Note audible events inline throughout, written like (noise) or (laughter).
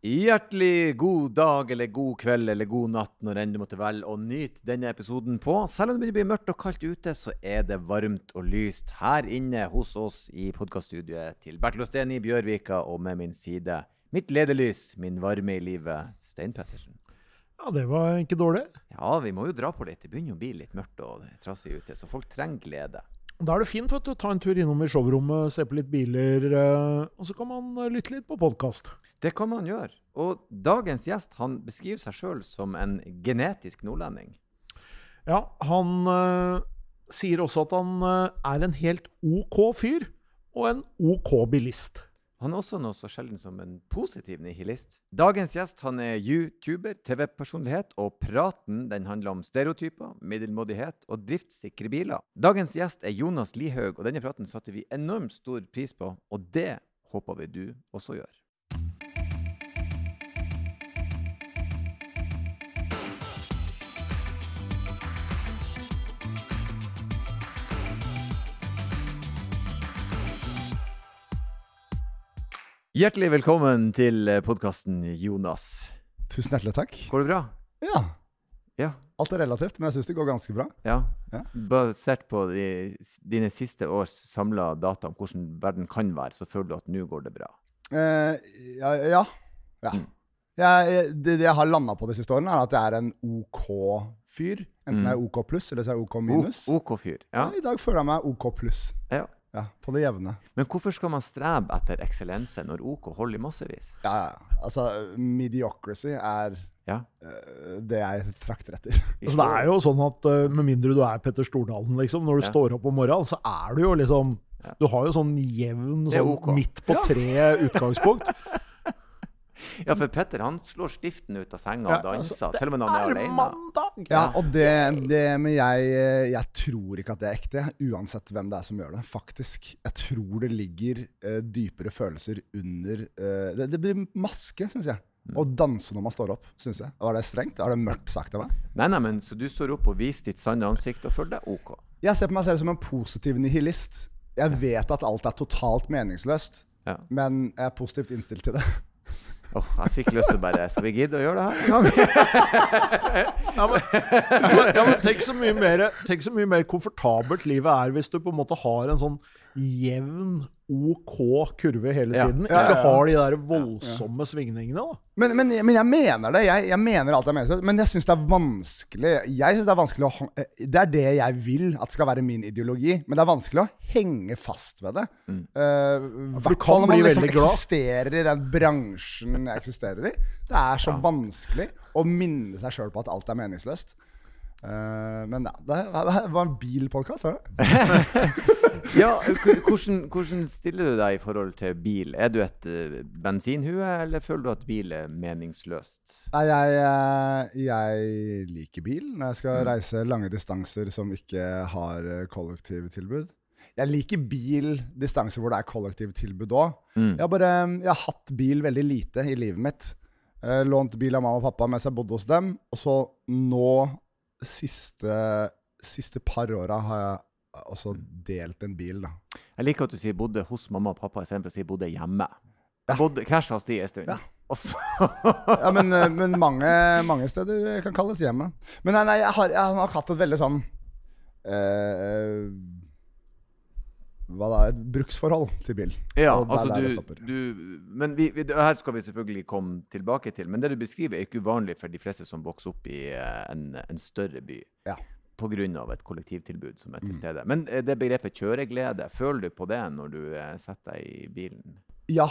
Hjertelig god dag eller god kveld eller god natt når enn du måtte velge å nyte denne episoden på. Selv om det blir mørkt og kaldt ute, så er det varmt og lyst her inne hos oss i podkaststudioet til Bertil Osten i Bjørvika, og med min side mitt ledelys, min varme i livet, Stein Pettersen. Ja, det var ikke dårlig. Ja, vi må jo dra på litt. Det begynner å bli litt mørkt og trassig ute, så folk trenger glede. Da er det fint vet du, ta en tur innom i showrommet, se på litt biler, eh, og så kan man eh, lytte litt på podkast. Det kan man gjøre. Og dagens gjest han beskriver seg sjøl som en genetisk nordlending. Ja, han uh, sier også at han uh, er en helt OK fyr, og en OK bilist. Han er også noe så sjelden som en positiv nihilist. Dagens gjest han er YouTuber, TV-personlighet, og praten den handler om stereotyper, middelmådighet og driftssikre biler. Dagens gjest er Jonas Lihaug, og denne praten satte vi enormt stor pris på, og det håper vi du også gjør. Hjertelig velkommen til podkasten, Jonas. Tusen hjertelig takk. Går det bra? Ja, Ja. alt er relativt, men jeg syns det går ganske bra. Ja. Ja. Basert på de, dine siste års samla data om hvordan verden kan være, så føler du at nå går det bra? Eh, ja. ja. ja. Mm. Jeg, det, det jeg har landa på de siste årene, er at jeg er en OK-fyr. Enten Mm. jeg er OK pluss eller så er jeg OK minus. OK fyr. Ja. Ja, I dag føler jeg meg OK pluss. ja. Ja, på det jevne. Men hvorfor skal man strebe etter eksellense når OK holder i massevis? Ja, ja. Altså, mediocracy er Ja. uh, det jeg trakter etter. Altså, det er jo sånn at uh, med mindre du er Petter Stordalen, liksom, når du Ja. står opp om morgenen, så er du jo liksom Ja. Du har jo sånn jevn sånn OK. midt på Ja. tre utgangspunkt. (laughs) Ja, for Petter han slår stiften ut av senga Ja, og danser, altså, til og med når han er er alene. mandag! Ja, og det, det Men jeg, jeg tror ikke at det er ekte, uansett hvem det er som gjør det. Faktisk. Jeg tror det ligger uh, dypere følelser under uh, det, det blir maske, syns jeg. Å danse når man står opp, syns jeg. Var det strengt? Er det mørkt sagt av meg? Nei, nei, men Så du står opp og viser ditt sanne ansikt og føler deg OK? Jeg ser på meg selv som en positiv nihilist. Jeg vet at alt er totalt meningsløst, Ja. men jeg er positivt innstilt til det. (laughs) Åh, jeg fikk lyst til bare Skal vi gidde å gjøre det her? Ja, men, ja, men tenk, så mye mer, tenk så mye mer komfortabelt livet er hvis du på en måte har en sånn jevn, OK kurve hele Ja. tiden. Ja, ja, Ikke har de der voldsomme svingningene. da. Men, men, men jeg mener det. Jeg, jeg mener alt er meningsløst. Men jeg syns det er vanskelig Jeg synes Det er vanskelig å eh, Det er det jeg vil at skal være min ideologi. Men det er vanskelig å henge fast ved det. Mm. Uh, du hvert kan fall når bli man liksom veldig glad. eksisterer i den bransjen jeg eksisterer i. Det er så vanskelig å minne seg sjøl på at alt er meningsløst. Eh, men ja, det det var en bilpodkast, var det? (laughs) Ja, hvordan, hvordan stiller du deg i forhold til bil? Er du et uh, bensinhue, eller føler du at bil er meningsløst? Nei, jeg, eh, jeg liker bil når jeg skal Mm. reise lange distanser som ikke har kollektivtilbud. Jeg liker bil distanser hvor det er kollektivtilbud òg. Mm. Jeg, bare- jeg har hatt bil veldig lite i livet mitt. Lånt bil av mamma og pappa mens jeg bodde hos dem. Og så nå, siste, siste par åra, har jeg også delt en bil, da. Jeg liker at du sier bodde hos mamma og pappa istedenfor å si bodde hjemme. Jeg bodde krasja hos de en stund. Ja. Ja, men, eh, men mange, mange steder kan kalles hjemme. Men nei, nei jeg, har, jeg har hatt et veldig sånn eh, Hva da? Et bruksforhold til bil. Ja, det er altså det du, du Men vi, vi, her skal vi selvfølgelig komme tilbake til. Men det du beskriver, er ikke uvanlig for de fleste som vokser opp i eh, en, en større by. Ja. Pga. et kollektivtilbud som er til Mm. stede. Men eh, det begrepet kjøreglede, føler du på det når du eh, setter deg i bilen? Ja,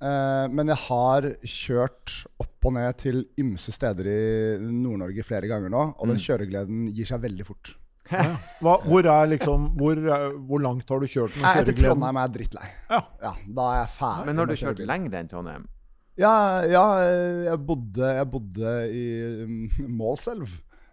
eh, men jeg har kjørt opp og ned til ymse steder i Nord-Norge flere ganger nå, og den Mm. kjøregleden gir seg veldig fort. Ja. Hva, hvor, er liksom, hvor, er- hvor langt har du kjørt med kjøregleden? Etter? Trondheim er jeg drittlei. Ja. Ja, da er jeg ferdig. Men har du kjørt lenger enn Trondheim? Ja, ja eh, jeg, bodde, jeg bodde i um, Målselv.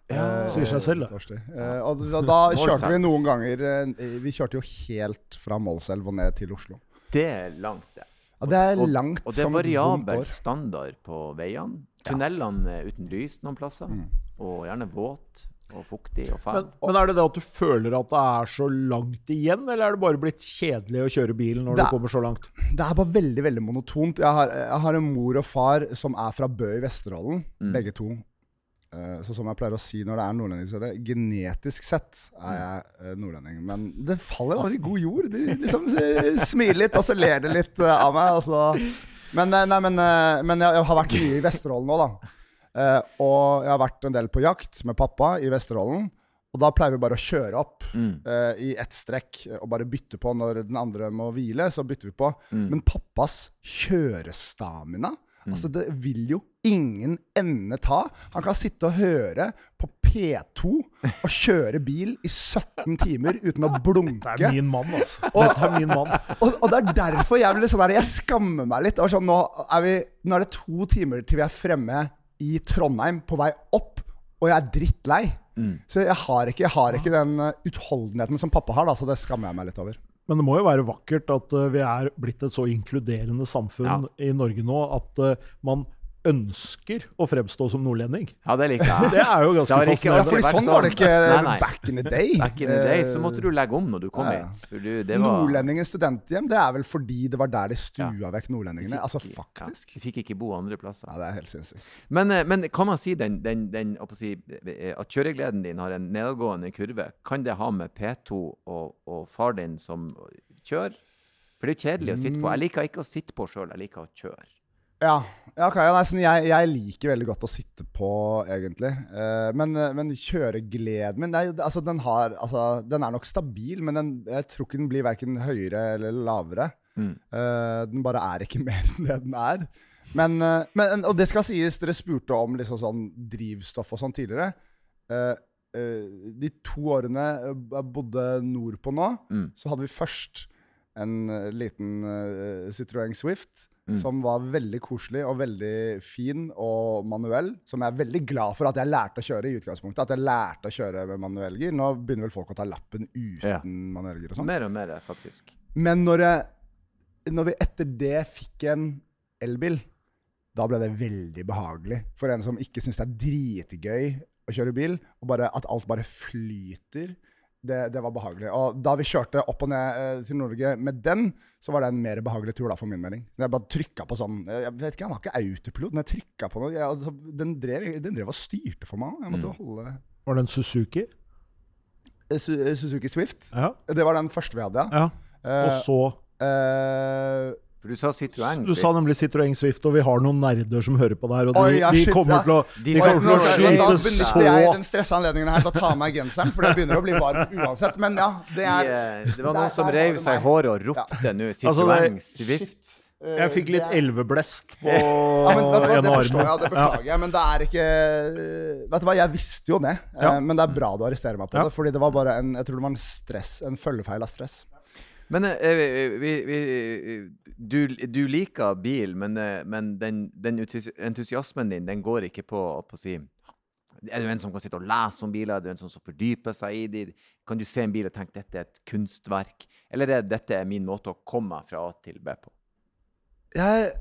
Ja. Eh, Sier seg selv, det. Eh, og da, da kjørte vi noen ganger eh, Vi kjørte jo helt fra Målselv og ned til Oslo. Det er langt, det. Ja, det er Og- langt Og det er variabel standard på veiene. Tunnelene er uten lys noen plasser, Mm. og gjerne våt. Og fuktig og fæl. Men, men er det det at du føler at det er så langt igjen, eller er det bare blitt kjedelig å kjøre bilen når Det du er- kommer så langt? Det er bare veldig veldig monotont. Jeg har, jeg har en mor og far som er fra Bø i Vesterålen, begge to. Eh, Så som jeg pleier å si når det er nordlending, så er det genetisk sett er jeg eh, nordlending. Men det faller aldri i god jord. De liksom smiler litt, og så ler de litt eh, av meg. Men, nei, men, men jeg jeg har vært mye i Vesterålen nå, da. Eh, og jeg har vært en del på jakt med pappa i Vesterålen. Og da pleier vi bare å kjøre opp eh, i ett strekk og bare bytte på når den andre må hvile. Så bytter vi på. Men pappas kjørestamina Altså Det vil jo ingen ende ta. Han kan sitte og høre på P2 og kjøre bil i 17 timer uten å blunke. Dette er min mann, altså. Dette er min mann. Og, og det er derfor jeg blir sånn der, jeg skammer meg litt. Sånn, nå, er vi, nå er det to timer til vi er fremme i Trondheim, på vei opp, og jeg er drittlei. Så jeg har ikke, jeg har ikke den uh, utholdenheten som pappa har, da, så det skammer jeg meg litt over. Men det må jo være vakkert at eh, vi er blitt et så inkluderende samfunn i Norge nå at eh, man ønsker å fremstå som nordlending. Ja, det liker jeg. (laughs) Det er jo ganske har ikke Ja, alltid fordi sånn var det ikke Nei, nei. back in the day. Back in the day så Eh, måtte du legge om når du kom ja, ja. hit. For du, det var Nordlendingens studenthjem, det er vel fordi det var der de stua Ja. vekk nordlendingene? Altså faktisk? Ja, fikk ikke bo andre plasser. Ja, det er helt sinnssykt. Men, eh, men kan man si, den, den, den, si eh, at kjøregleden din har en nedadgående kurve? Kan det ha med P2 og, og far din som kjører? For det er jo kjedelig å sitte på. Jeg liker ikke å sitte på sjøl, jeg liker å kjøre. Ja, ja, okay, nei, sånn, jeg, jeg liker veldig godt å sitte på, egentlig. Uh, men, eh, men kjøregleden min altså, den, har, altså, den er nok stabil, men den, jeg tror ikke den blir verken høyere eller lavere. Mm. Uh, den bare er ikke (laughs) mer enn det den er. Men, uh, men, og det skal sies, dere spurte om liksom sånn drivstoff og sånn tidligere. De to årene jeg bodde nordpå nå, Mm. så hadde vi først en liten Citroën Swift. Mm. Som var veldig koselig og veldig fin og manuell. Som jeg er veldig glad for at jeg lærte å kjøre i utgangspunktet. At jeg lærte å kjøre med manuellgir. Nå begynner vel folk å ta lappen uten Ja. manuellgir og sånn. Mer og mer, faktisk. Men når, jeg, når vi etter det fikk en elbil, da ble det veldig behagelig. For en som ikke syns det er dritgøy å kjøre bil, og bare, at alt bare flyter. Det, det var behagelig. Og da vi kjørte opp og ned eh, til Norge med den, så var det en mer behagelig tur, da, for min mening. Jeg bare trykka på sånn Jeg vet ikke, han har ikke autopilot, men jeg trykka på noe. Jeg, altså, den, drev, den drev og styrte for meg. Jeg måtte holde Var det en Suzuki? Eh, Su- Suzuki Swift. Ja. Det var den første vi hadde, ja. ja. Eh, Og så eh, For du sa Citroën. Du sa nemlig Citroën Swift, og vi har noen nerder som hører på det her. Og de, Oi, ja, de shit, kommer ja. til å, De de Oi, kommer til å slite så da benytter jeg den stressa anledningen her til å ta av meg genseren, for det begynner å bli varmt uansett. Men ja, det er de, det var noen som der var seg i håret og ropte nå Altså, Citroën det- Swift. eh, Jeg fikk litt elveblest på (laughs) ja, men vet du hva, Det forstår jeg, det beklager jeg, men det er ikke Vet du hva, jeg visste jo det, eh, Ja. men det er bra du arresterer meg på Ja. det. Fordi det var bare en Jeg tror det var en stress En følgefeil av stress. Men eh, vi, vi, du, du liker bil, men, eh, men den, den entusiasmen din, den går ikke på, på å si Er du en som kan sitte og lese om biler? Er du en som, fordyper seg i dem? Kan du se en bil og tenke dette er et kunstverk? Eller er dette min måte å komme fra A til B på? Jeg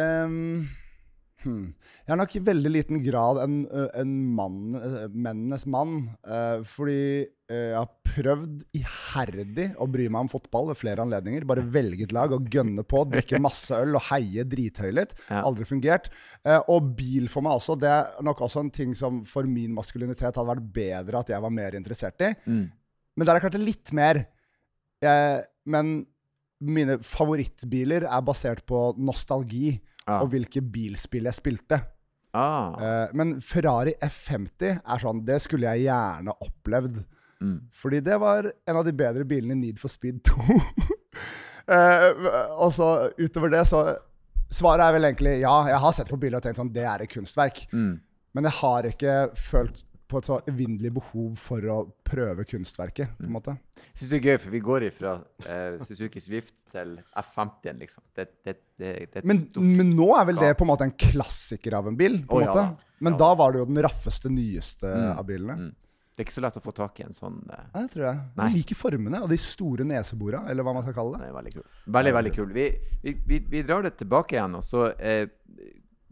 ehm, hmm. Jeg er nok i veldig liten grad en, ø, en mann, mennenes mann. eh, fordi eh, jeg har prøvd iherdig å bry meg om fotball ved flere anledninger. Bare velge et lag og gønne på, drikke masse øl og heie drithøylytt. Ja. Aldri fungert. Eh, og bil for meg også. Det er nok også en ting som for min maskulinitet hadde vært bedre at jeg var mer interessert i. Mm. Men der er klart det litt mer. Jeg, men mine favorittbiler er basert på nostalgi Ah. og hvilke bilspill jeg spilte. Ah. Uh, men Ferrari F50 er sånn Det skulle jeg gjerne opplevd. Mm. Fordi det var en av de bedre bilene i Need for Speed 2. uh, (laughs) og så utover det, så Svaret er vel egentlig ja. Jeg har sett på biler og tenkt sånn Det er et kunstverk. Mm. Men jeg har ikke følt på et så evinnelig behov for å prøve kunstverket, på en måte. Jeg synes det er gøy, for vi går ifra eh, Suzuki Swift til F50-en, liksom. Det, det, det, det et Men, men nå er vel det på en måte en klassiker av en bil? på en oh, måte. da. Men Ja da var det jo den raffeste, nyeste av bilene. Mm. Det er ikke så lett å få tak i en sånn eh, Nei, det tror jeg. Nei. Jeg liker formene og de store nesebora, eller hva man skal kalle det. er veldig kul. Veldig, veldig kul. Vi, vi, vi, vi drar det tilbake igjen. Og så, eh,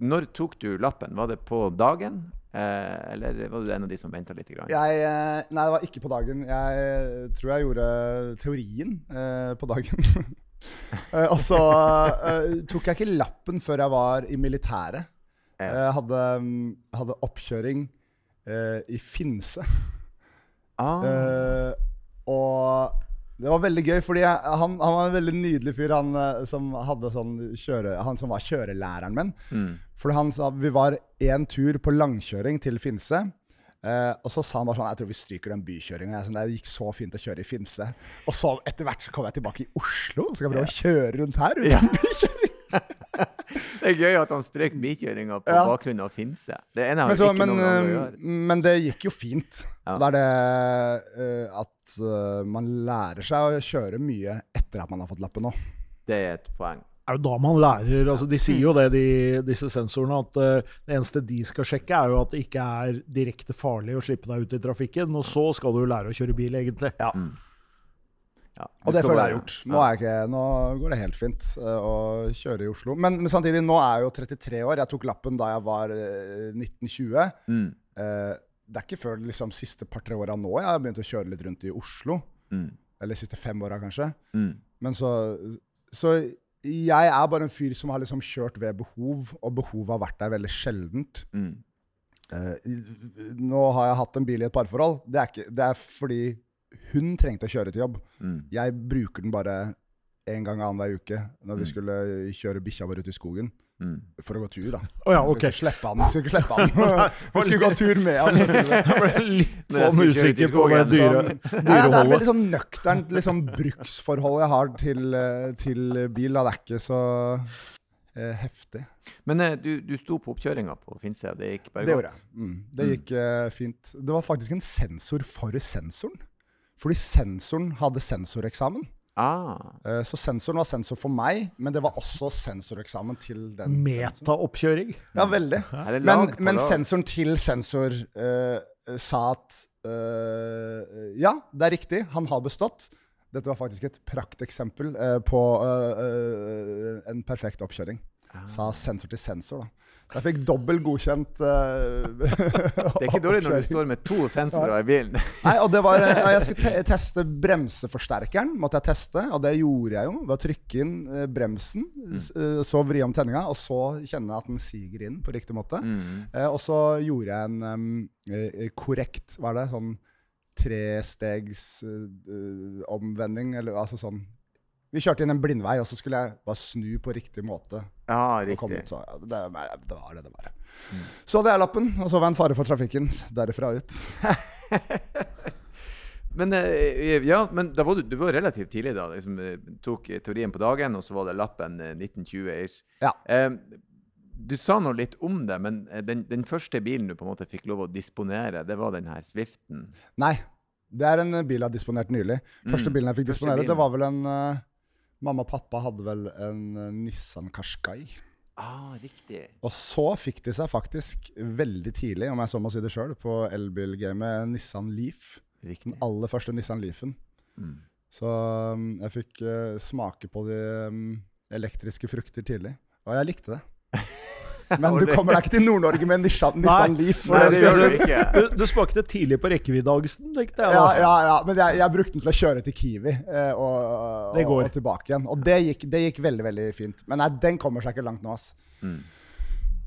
når tok du lappen? Var det på dagen? Eh, eller var du en av de som venta litt? Grann? Jeg, eh, nei, det var ikke på dagen. Jeg eh, tror jeg gjorde teorien eh, på dagen. (laughs) Eh, og så eh, tok jeg ikke lappen før jeg var i militæret. Jeg hadde, mm, hadde oppkjøring eh, i Finse. Ah, Eh, og det var veldig gøy, fordi jeg, han, han var en veldig nydelig fyr, han eh, som, sånn kjøre, han som var kjørelæreren min. mm. Fordi han sa Vi var én tur på langkjøring til Finse. Eh, og så sa han bare sånn Jeg tror vi stryker den bykjøringa. Sånn, det gikk så fint å kjøre i Finse. Og så etter hvert så kom jeg tilbake i Oslo, så skal jeg prøve å kjøre rundt her. Uten Ja. (laughs) bykjøring. Det er gøy at han strøk bikjøringa på Ja. bakgrunn av Finse. Det ene har Men, så, ikke men, noen å eh, gjøre. men det gikk jo fint. Ja. Det er det uh, at uh, man lærer seg å kjøre mye etter at man har fått lappen òg. Det er et poeng. er jo da man lærer altså De sier jo det, de, disse sensorene, at uh, det eneste de skal sjekke, er jo at det ikke er direkte farlig å slippe deg ut i trafikken. Og så skal du lære å kjøre bil, egentlig. Ja. Ja, Og det føler jeg er gjort. Nå, er ikke, nå går det helt fint eh, å kjøre i Oslo. Men, men samtidig, nå er jeg jo 33 år. Jeg tok lappen da jeg var eh, 1920. Mm. Eh, det er ikke før liksom, siste par-tre åra nå jeg har begynt å kjøre litt rundt i Oslo. Mm. Eller siste fem åra, kanskje. Mm. Men så, så jeg er bare en fyr som har liksom kjørt ved behov, og behovet har vært der veldig sjeldent. Mm. Uh, nå har jeg hatt en bil i et parforhold. Det er, ikke, det er fordi hun trengte å kjøre til jobb. Mm. Jeg bruker den bare en gang annenhver uke når vi Mm. skulle kjøre bikkja vår ut i skogen. Mm. For å gå tur, da. Å ja, okay. ok. skulle ikke slippe han. Vi skulle ikke slippe han. (laughs) Vi skulle gå tur med han. (laughs) Jeg ble litt sånn usikker på det dyre, Nei, det er dyreholdet. veldig sånn nøkternt liksom, bruksforhold jeg har til, eh, til bil. Da. Det er ikke så eh, heftig. Men eh, du, du sto på oppkjøringa på Finse, og det gikk bare Det godt? gjorde jeg. Mm. Det gikk eh, fint. Det var faktisk en sensor for sensoren. Fordi sensoren hadde sensoreksamen. Ah. Eh, Så sensoren var sensor for meg, men det var også sensoreksamen til den. Metaoppkjøring. Ja, veldig. Men, men sensoren til sensor uh, sa at uh, Ja, det er riktig, han har bestått. Dette var faktisk et prakteksempel uh, på en perfekt oppkjøring. Ah. Sa sensor til sensor, da. Så jeg fikk dobbelt godkjent uh, (laughs) Det er ikke dårlig når du står med to sensorer i bilen. (laughs) Nei, og det var, Jeg skulle te teste bremseforsterkeren, måtte jeg teste, og det gjorde jeg jo ved å trykke inn eh, bremsen, eh, så vri om tenninga, og så kjenne at den siger inn på riktig måte. Mm. Eh, og så gjorde jeg en eh, korrekt, hva er det, sånn trestegs eh, eh, omvending, eller altså sånn Vi kjørte inn en blindvei, og så skulle jeg bare snu på riktig måte. Ja, riktig. ut, så, ja, det, det var det det var. Så hadde jeg lappen, og så var jeg en fare for trafikken derifra ut. (laughs) Men, eh, ja, men da var du, du var relativt tidlig, da. Liksom, eh, tok teorien på dagen, og så var det lappen eh, 1920-ish. Ja. Eh, du sa nå litt om det, men den, den første bilen du på en måte fikk lov å disponere, det var den her Swiften. Nei, det er en bil jeg har disponert nylig. Første Mm, bilen jeg fikk første disponere, bilen. det var vel en eh, Mamma og pappa hadde vel en eh, Nissan Qashqai. Ah, riktig. Og så fikk de seg faktisk veldig tidlig, om jeg så må si det sjøl, på elbilgamet Nissan Leaf. Riktig. Den aller første Nissan Leafen. Mm. Så um, jeg fikk uh, smake på de um, elektriske frukter tidlig. Og jeg likte det. (laughs) Men du kommer deg ikke til Nord-Norge med en Nissan, Nissan Leaf. Nei, det gjør du du ikke. Du, du smakte tidlig på rekkeviddeangsten, tenkte jeg. Ja, ja, ja, men jeg, jeg brukte den til å kjøre til Kiwi og, og, og tilbake igjen. Og det gikk, det gikk veldig veldig fint. Men nei, den kommer seg ikke langt nå. ass. Mm.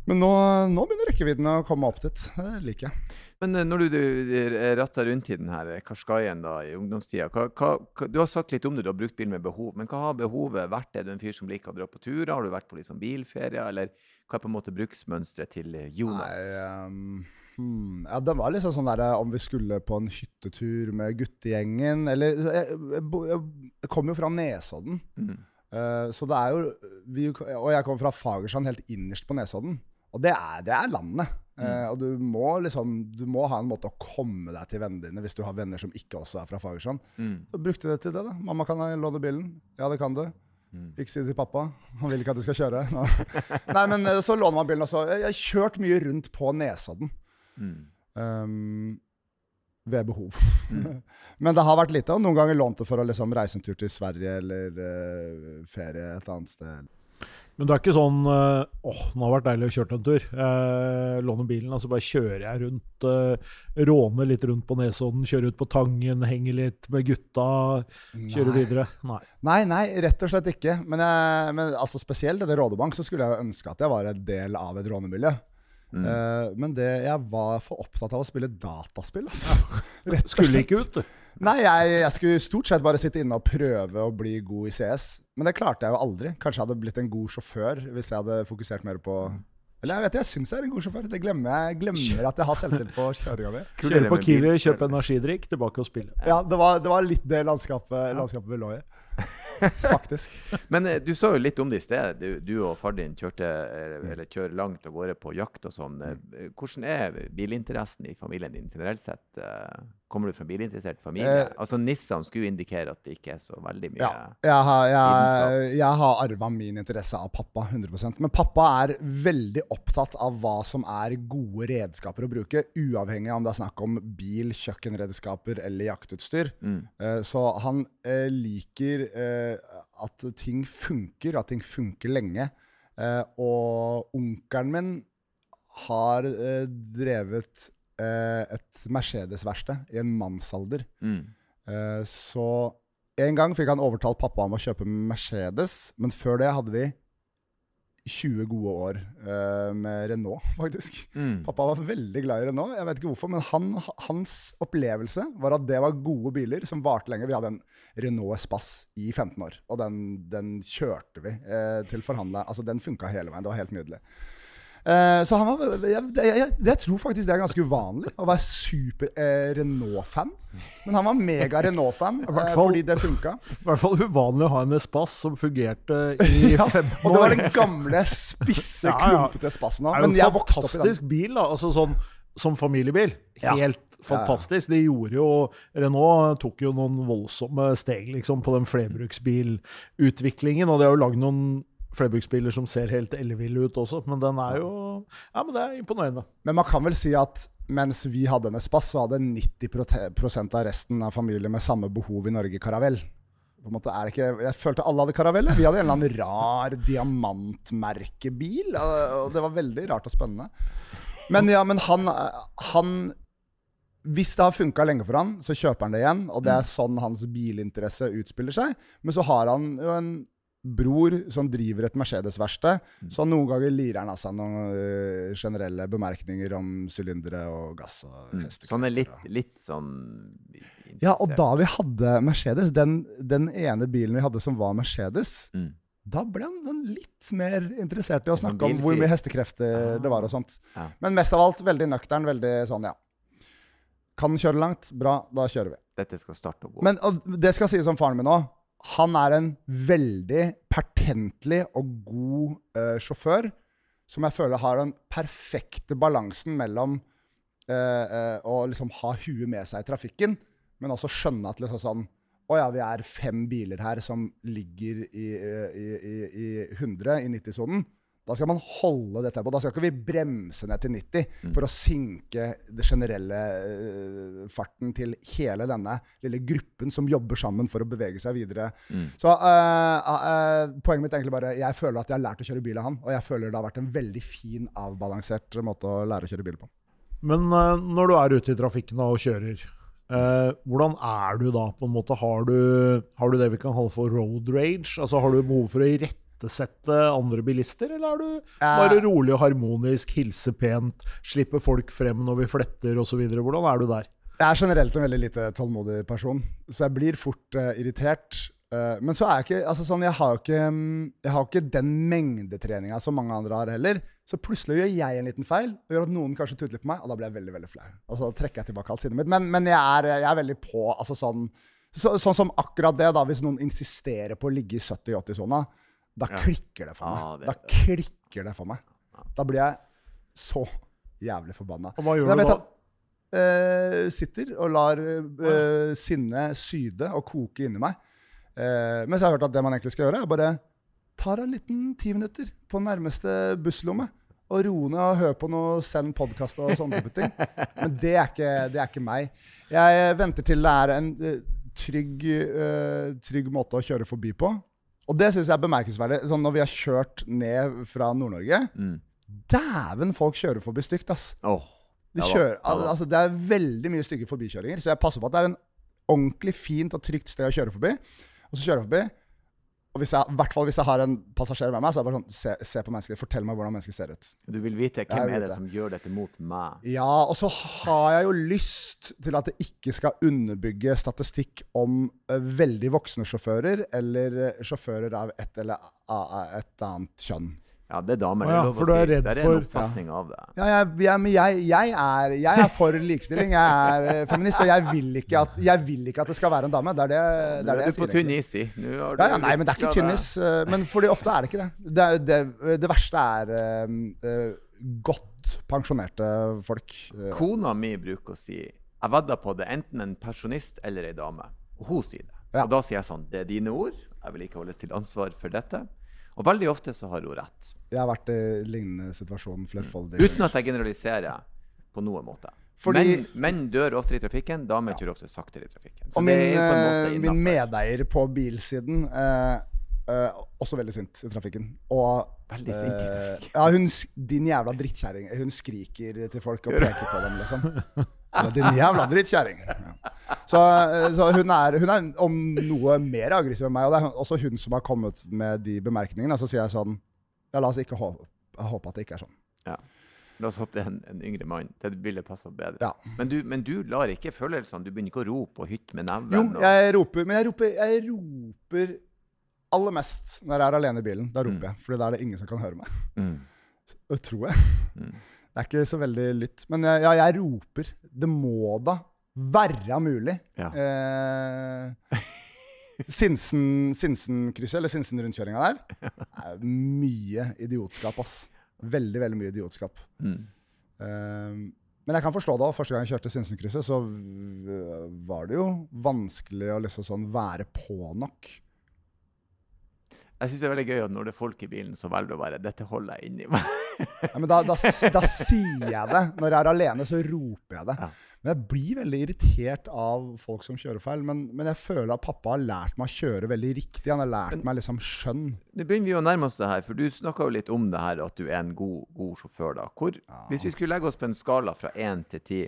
Men nå, nå begynner rekkevidden å komme opp dit. Det liker jeg. Men eh, når du, du ratta rundt i den her eh, da, i ungdomstida hva, hva, Du har sagt litt om det, du har brukt bil med behov. Men hva har behovet vært? Er du en fyr som liker å dra på turer? Har du vært på sånn bilferie? Eller hva er på en måte bruksmønsteret til eh, Jonas? Nei, um, hmm. Ja, det var liksom sånn der om vi skulle på en hyttetur med guttegjengen, eller Jeg, jeg, jeg kom jo fra Nesodden. Mm. Uh, så det er jo vi, Og jeg kom fra Fagersand, helt innerst på Nesodden. Og det er, det er landet. Eh, og du må liksom Du må ha en måte å komme deg til vennene dine hvis du har venner som ikke også er fra Fagersand. Mm. Så brukte jeg det til det, da. 'Mamma, kan jeg låne bilen?' Ja, det kan du. Mm. Ikke si det til pappa. Han vil ikke at du skal kjøre. (laughs) Nei, men eh, så låner man bilen også. Jeg har kjørt mye rundt på Nesodden. Mm. Um, ved behov. (laughs) men det har vært lite. Og noen ganger lånt det for å liksom reise en tur til Sverige eller uh, ferie et annet sted. Men du er ikke sånn eh, åh, nå har det vært deilig å kjøre en tur. Eh, låne bilen, og så bare kjører jeg rundt. eh, råner litt rundt på Nesodden, kjører ut på Tangen, henger litt med gutta. Kjører Nei. videre. Nei. Nei, nei, rett og slett ikke. Men, jeg, men altså spesielt etter Rådebank så skulle jeg ønske at jeg var en del av et rånemiljø. Mm. Uh, men det, jeg var for opptatt av å spille dataspill. Altså. (laughs) Rett og Skulle ikke ut, du. Nei, jeg, jeg skulle stort sett bare sitte inne og prøve å bli god i CS. Men det klarte jeg jo aldri. Kanskje jeg hadde blitt en god sjåfør hvis jeg hadde fokusert mer på Eller jeg vet jeg syns jeg er en god sjåfør. Det glemmer jeg glemmer at jeg har selvtillit på kjøringa mi. Kjøre på Kiwi, kjøpe energidrikk, tilbake og spille. Ja, det var, det var litt det landskapet, landskapet vi lå i. (laughs) Faktisk. Men eh, du sa jo litt om det i sted. Du, du og far din kjørte, eh, eller kjører langt av gårde på jakt og sånn. Eh, Hvordan er bilinteressen i familien din generelt sett? Kommer du fra bilinteressert familie? Eh, altså Nissan skulle indikere at det ikke er så veldig mye Ja. Jeg har, jeg, jeg har arva min interesse av pappa, 100% Men pappa er veldig opptatt av hva som er gode redskaper å bruke, uavhengig av om det er snakk om bil, kjøkkenredskaper eller jaktutstyr. Mm. Eh, Så han eh, liker eh, at ting funker, at ting funker lenge. Eh, Og onkelen min har eh, drevet et Mercedes-verksted i en mannsalder. Mm. Eh, Så en gang fikk han overtalt pappa om å kjøpe Mercedes, men før det hadde vi 20 gode år eh, med Renault, (laughs) faktisk. Mm. Pappa var veldig glad i Renault, jeg vet ikke hvorfor, men han, hans opplevelse var at det var gode biler som varte lenge. Vi hadde en Renault Espace i 15 år, og den, den kjørte vi eh, til forhandla. Altså, den funka hele veien. Det var helt nydelig. Eh, så han var, jeg, jeg, jeg, tror faktisk det er ganske uvanlig å være super eh, Renault-fan. Men han var mega Renault-fan (laughs) eh, fordi det funka. (laughs) I hvert fall uvanlig å ha en Espace som fungerte i (laughs) 15 Og det var den gamle, spisse, Ja, ja. klumpete Espassen òg. Men jeg vokste opp i den. fantastisk bil, da. Altså sånn som familiebil. Ja. Helt fantastisk. De gjorde jo Renault tok jo noen voldsomme steg liksom på den flerbruksbilutviklingen, og de har jo lagd noen flerbruksbiler som ser helt ellevill ut også, men den er jo Ja, men det er imponerende. Men man kan vel si at mens vi hadde en Espace, så hadde 90 prote- av resten av familien med samme behov i Norge karavell. På en måte er det ikke, jeg følte alle hadde karavell. Vi hadde en eller annen rar diamantmerkebil. Og det var veldig rart og spennende. Men ja, men han, han Hvis det har funka lenge for han, så kjøper han det igjen. Og det er sånn hans bilinteresse utspiller seg. Men så har han jo en bror som driver et Mercedes-verksted, så noen ganger lirer han av seg noen øh, generelle bemerkninger om sylindere og gass og Mm. hestekrefter. Så er litt, litt sånn Ja, og da vi hadde Mercedes, den, den ene bilen vi hadde som var Mercedes, mm. da ble han sånn litt mer interessert i å Sånn snakke om hvor mye hestekrefter det var og sånt. Ja. Men mest av alt veldig nøktern, veldig sånn, ja. Kan kjøre langt? Bra, da kjører vi. Dette skal starte å gå. Men og det skal sies om faren min òg. Han er en veldig pertentlig og god eh, sjåfør, som jeg føler har den perfekte balansen mellom eh, eh, å liksom ha huet med seg i trafikken, men også skjønne at liksom sånn Å ja, vi er fem biler her som ligger i, eh, i, i, i 100 i 90-sonen. Da skal man holde det tempoet. Da skal ikke vi bremse ned til 90 for å sinke det generelle uh, farten til hele denne lille gruppen som jobber sammen for å bevege seg videre. Mm. Så uh, uh, poenget mitt er egentlig bare Jeg føler at jeg har lært å kjøre bil av han, og jeg føler det har vært en veldig fin, avbalansert måte å lære å kjøre bil på. Men når du er ute i trafikken og kjører, Uh, hvordan er du da? på en måte? Har du, har du det vi kan kalle for road rage? Altså Har du behov for å irettesette andre bilister, eller er du bare rolig og harmonisk, hilse pent, slippe folk frem når vi fletter osv.? Hvordan er du der? Jeg er generelt en veldig lite tålmodig person, så jeg blir fort uh, irritert. Uh, men så er jeg ikke altså sånn, jeg har jo ikke, mm, jeg har ikke den mengdetreninga som mange andre har heller. Så plutselig gjør jeg en liten feil, og gjør at noen kanskje tutler på meg, og da blir jeg veldig veldig flau. Og så trekker jeg tilbake alt sinnet mitt. Men, men jeg, er, jeg er veldig på altså sånn, så, sånn som akkurat det, da, hvis noen insisterer på å ligge i 70-80-sona, da klikker det for meg. Det- Da klikker det for meg. Da blir jeg så jævlig forbanna. Og hva gjør du da? at eh, sitter og lar uh, sinnet syde og koke inni meg. Uh, mens jeg har hørt at det man egentlig skal gjøre, er bare ta deg en liten ti minutter på nærmeste busslomme. Og roe ned og høre på noe send podkast og sånne type ting. Men det er, ikke, det er ikke meg. Jeg venter til det er en eh, trygg, eh, trygg måte å kjøre forbi på. Og det syns jeg er bemerkelsesverdig. Sånn når vi har kjørt ned fra Nord-Norge Mm. Dæven, folk kjører forbi stygt, ass. Oh, De kjører, ja altså, det er veldig mye stygge forbikjøringer, så jeg passer på at det er en ordentlig fint og trygt sted å kjøre forbi. Og så kjører jeg forbi. Og hvis jeg, i hvert fall hvis jeg har en passasjer med meg, så er det bare sånn Se, se på mennesket. Fortell meg hvordan mennesket ser ut. Du vil vite hvem vil er det det. som gjør dette mot meg? Ja, og så har jeg jo lyst til at det ikke skal underbygge statistikk om uh, veldig voksne sjåfører, eller eh, sjåfører av et eller uh, et annet kjønn. Ja, det er damer. Det er lov å si. Det er en oppfatning av det. Ja, jeg, jeg, men jeg, jeg, er, jeg er for likestilling. Jeg er eh, feminist, og jeg vil ikke at, jeg vil ikke at det skal være en dame. Det er det, det, Nå er det er du på sier. tynn is, si. Ja, ja, nei, men det er ikke tynn tynnis. eh, Men fordi ofte er det ikke det. Det, det, det verste er eh, godt pensjonerte folk. Kona mi bruker å si Jeg vedder på det enten en pensjonist eller ei dame. Og hun sier det. Og da sier jeg sånn Det er dine ord. Jeg vil ikke holdes til ansvar for dette. Og veldig ofte så har hun rett. Jeg har vært i lignende situasjon flerfoldig. Uten at jeg generaliserer på noen måte. Fordi- menn, menn dør oftere i trafikken, damer kjører ofte saktere i trafikken. Så Og min, eh, min medeier på bilsiden eh, eh, også veldig sint i trafikken. Og Veldig sint i eh. Ja, hun Din jævla drittkjerring. Hun skriker til folk og (laughs) peker på dem, liksom. Din jævla drittkjerring. Så, eh, så hun, er, hun er om noe mer aggressiv enn meg. Og det er også hun som har kommet med de bemerkningene. Så sier jeg sånn Ja, la oss ikke håpe, håpe at det ikke er sånn. Ja. La oss håpe det er en, en yngre mann. Det ville passa bedre. Ja. Men, du, men du lar ikke følelsene Du begynner ikke å rope og hytte med neven. Jo, jeg roper, men jeg roper, jeg roper aller mest når jeg er alene i bilen. Da roper Mm. jeg, for da er det ingen som kan høre meg. mm. Så, Tror jeg. Mm. Det er ikke så veldig lytt. Men jeg, ja, jeg roper. Det må da være mulig. Ja. Eh, Sinsen- Sinsen-krysset, eller Sinsen-rundkjøringa der, er mye idiotskap, ass. Veldig, veldig mye idiotskap. Mm. Eh, men jeg kan forstå det. Første gang jeg kjørte Sinsen-krysset, så var det jo vanskelig å liksom sånn være på nok. Jeg syns det er veldig gøy at når det er folk i bilen, så velger du å bare Dette holder jeg inni meg. (laughs) Ja, men da, da, da sier jeg det. Når jeg er alene, så roper jeg det. Ja. Men jeg blir veldig irritert av folk som kjører feil. Men, men jeg føler at pappa har lært meg å kjøre veldig riktig. Han har lært Men- meg liksom skjønn. Nå begynner vi å nærme oss det her, for du snakka jo litt om det her at du er en god, god sjåfør. da. Hvor, Hvis vi skulle legge oss på en skala fra én til ti,